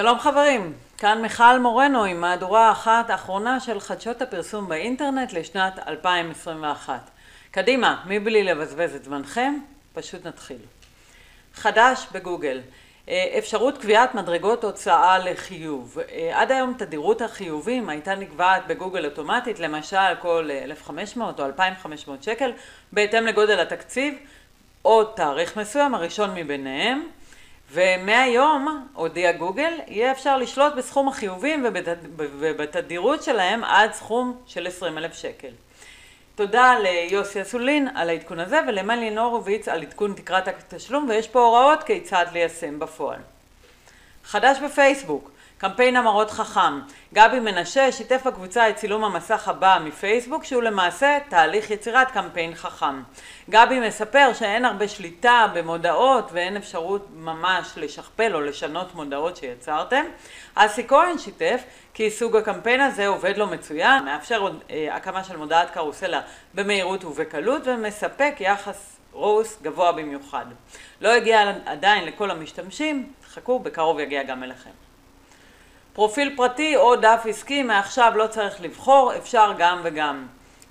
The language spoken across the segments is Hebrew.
שלום חברים, כאן מיכל מורנו עם מהדורה אחת האחרונה של חדשות הפרסום באינטרנט לשנת 2021. קדימה, מבלי לבזבז את זמנכם, פשוט נתחיל. חדש בגוגל, אפשרות קביעת מדרגות הוצאה לחיוב. עד היום תדירות החיובים הייתה נקבעת בגוגל אוטומטית, למשל כל 1,500 או 2,500 שקל, בהתאם לגודל התקציב או תאריך מסוים, הראשון מביניהם. ומהיום, הודיע גוגל, יהיה אפשר לשלוט בסכום החיובים ובתדירות שלהם עד סכום של 20,000 שקל. תודה ליוסי אסולין על העדכון הזה ולמלי נורוביץ על עדכון תקרת התשלום ויש פה הוראות כיצד ליישם בפועל. חדש בפייסבוק, קמפיין המראות חכם. גבי מנשה שיתף בקבוצה את צילום המסך הבא מפייסבוק שהוא למעשה תהליך יצירת קמפיין חכם. גבי מספר שאין הרבה שליטה במודעות ואין אפשרות ממש לשכפל או לשנות מודעות שיצרתם. אסי כהן שיתף כי סוג הקמפיין הזה עובד לו מצוין, מאפשר הקמה של מודעת קרוסלה במהירות ובקלות ומספק יחס רוס גבוה במיוחד. לא הגיע עדיין לכל המשתמשים, חכו בקרוב יגיע גם אליכם. פרופיל פרטי או דף עסקי, מעכשיו לא צריך לבחור, אפשר גם וגם.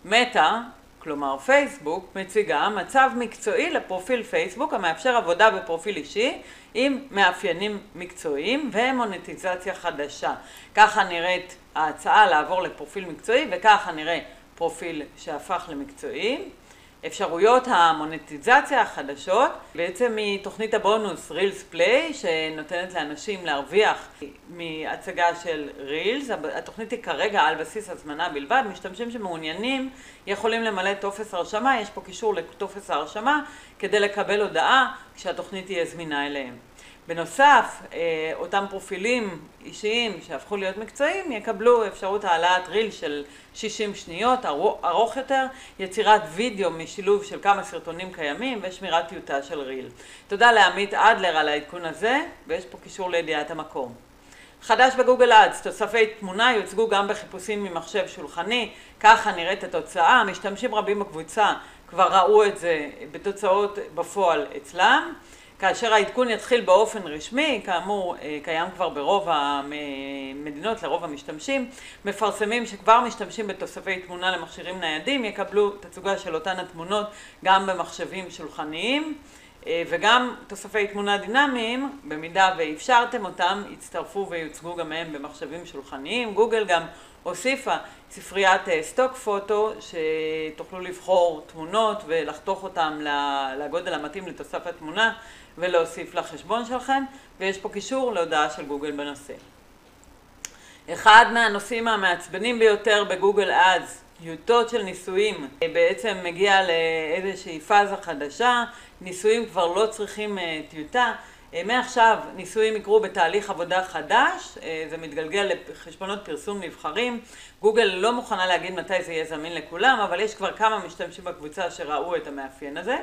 מטא, כלומר פייסבוק, מציגה מצב מקצועי לפרופיל פייסבוק המאפשר עבודה בפרופיל אישי עם מאפיינים מקצועיים ומונטיזציה חדשה. ככה נראית ההצעה לעבור לפרופיל מקצועי וככה נראה פרופיל שהפך למקצועי. אפשרויות המונטיזציה החדשות, בעצם מתוכנית הבונוס רילס פליי שנותנת לאנשים להרוויח מהצגה של רילס, התוכנית היא כרגע על בסיס הזמנה בלבד, משתמשים שמעוניינים יכולים למלא טופס הרשמה, יש פה קישור לטופס ההרשמה כדי לקבל הודעה כשהתוכנית תהיה זמינה אליהם. בנוסף, אותם פרופילים אישיים שהפכו להיות מקצועיים יקבלו אפשרות העלאת ריל של 60 שניות, ארוך יותר, יצירת וידאו משילוב של כמה סרטונים קיימים ושמירת טיוטה של ריל. תודה לעמית אדלר על העדכון הזה ויש פה קישור לידיעת המקום. חדש בגוגל אדס, תוספי תמונה יוצגו גם בחיפושים ממחשב שולחני, ככה נראית התוצאה, משתמשים רבים בקבוצה כבר ראו את זה בתוצאות בפועל אצלם. כאשר העדכון יתחיל באופן רשמי, כאמור קיים כבר ברוב המדינות לרוב המשתמשים, מפרסמים שכבר משתמשים בתוספי תמונה למכשירים ניידים יקבלו תצוגה של אותן התמונות גם במחשבים שולחניים וגם תוספי תמונה דינמיים, במידה ואפשרתם אותם, יצטרפו ויוצגו גם הם במחשבים שולחניים. גוגל גם הוסיפה ספריית סטוק פוטו שתוכלו לבחור תמונות ולחתוך אותם לגודל המתאים לתוסף התמונה ולהוסיף לחשבון שלכם ויש פה קישור להודעה של גוגל בנושא. אחד מהנושאים המעצבנים ביותר בגוגל אדס, טיוטות של ניסויים, בעצם מגיע לאיזושהי פאזה חדשה, ניסויים כבר לא צריכים טיוטה, מעכשיו ניסויים יקרו בתהליך עבודה חדש, זה מתגלגל לחשבונות פרסום נבחרים, גוגל לא מוכנה להגיד מתי זה יהיה זמין לכולם, אבל יש כבר כמה משתמשים בקבוצה שראו את המאפיין הזה.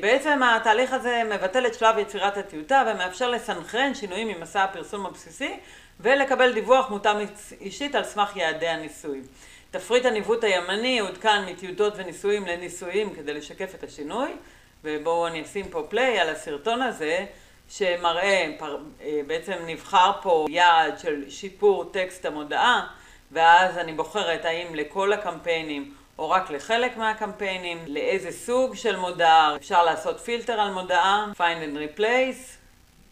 בעצם התהליך הזה מבטל את שלב יצירת הטיוטה ומאפשר לסנכרן שינויים ממסע הפרסום הבסיסי ולקבל דיווח מותאם אישית על סמך יעדי הניסוי. תפריט הניווט הימני עודכן מטיוטות וניסויים לניסויים כדי לשקף את השינוי ובואו אני אשים פה פליי על הסרטון הזה שמראה, בעצם נבחר פה יעד של שיפור טקסט המודעה ואז אני בוחרת האם לכל הקמפיינים או רק לחלק מהקמפיינים, לאיזה סוג של מודעה, אפשר לעשות פילטר על מודעה, find and replace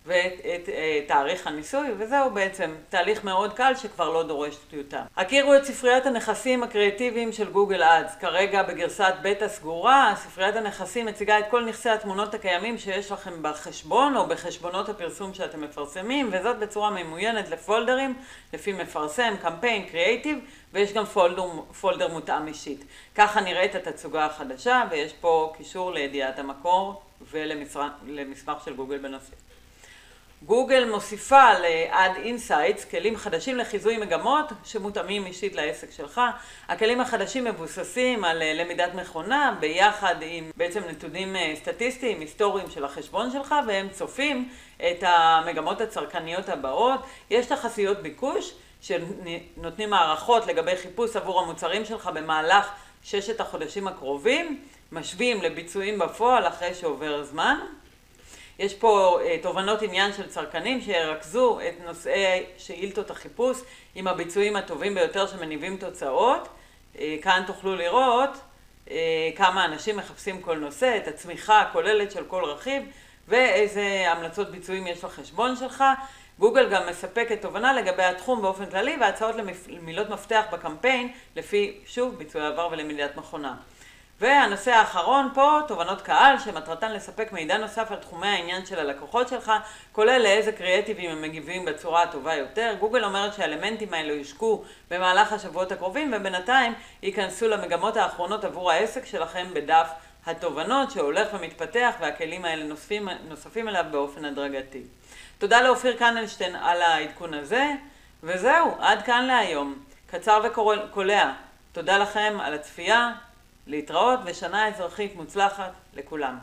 ואת תאריך הניסוי וזהו בעצם תהליך מאוד קל שכבר לא דורש טיוטה. הכירו את ספריית הנכסים הקריאטיביים של גוגל אדס, כרגע בגרסת בטא סגורה, ספריית הנכסים מציגה את כל נכסי התמונות הקיימים שיש לכם בחשבון או בחשבונות הפרסום שאתם מפרסמים וזאת בצורה ממוינת לפולדרים לפי מפרסם, קמפיין, קריאטיב ויש גם folder, folder מותאם אישית. ככה נראית התצוגה החדשה ויש פה קישור לידיעת המקור ולמסמך של גוגל בנושא. גוגל מוסיפה ל- Ads Insights כלים חדשים לחיזוי מגמות שמותאמים אישית לעסק שלך. הכלים החדשים מבוססים על למידת מכונה ביחד עם בעצם נתונים סטטיסטיים, היסטוריים של החשבון שלך והם צופים את המגמות הצרכניות הבאות. יש תחזיות ביקוש שנותנים הערכות לגבי חיפוש עבור המוצרים שלך במהלך ששת החודשים הקרובים, משווים לביצועים בפועל אחרי שעובר זמן. יש פה תובנות עניין של צרכנים שירכזו את נושאי שאילתות החיפוש עם הביצועים הטובים ביותר שמניבים תוצאות. כאן תוכלו לראות כמה אנשים מחפשים כל נושא, את הצמיחה הכוללת של כל רכיב ואיזה המלצות ביצועים יש לחשבון שלך. גוגל גם מספקת תובנה לגבי התחום באופן כללי והצעות למילות מפתח בקמפיין לפי, שוב, ביצועי עבר ולמידת מכונה. והנושא האחרון פה, תובנות קהל, שמטרתן לספק מידע נוסף על תחומי העניין של הלקוחות שלך, כולל לאיזה קריאטיבים הם מגיבים בצורה הטובה יותר. גוגל אומרת שהאלמנטים האלו יושקו במהלך השבועות הקרובים, ובינתיים ייכנסו למגמות האחרונות עבור העסק שלכם בדף התובנות שהולך ומתפתח, והכלים האלה נוספים, נוספים אליו באופן הדרגתי. תודה לאופיר קנלשטיין על העדכון הזה, וזהו, עד כאן להיום. קצר וקולע. תודה לכם על הצפייה. להתראות ושנה אזרחית מוצלחת לכולם.